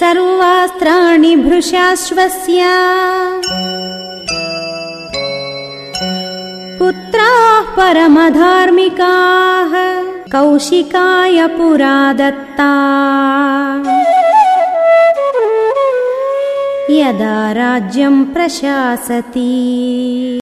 सर्वास्त्राणि भृशाश्वस्य। पुत्राः परमधार्मिकाः कौशिकाय पुरा दत्ता। यदा राज्यं प्रशासति।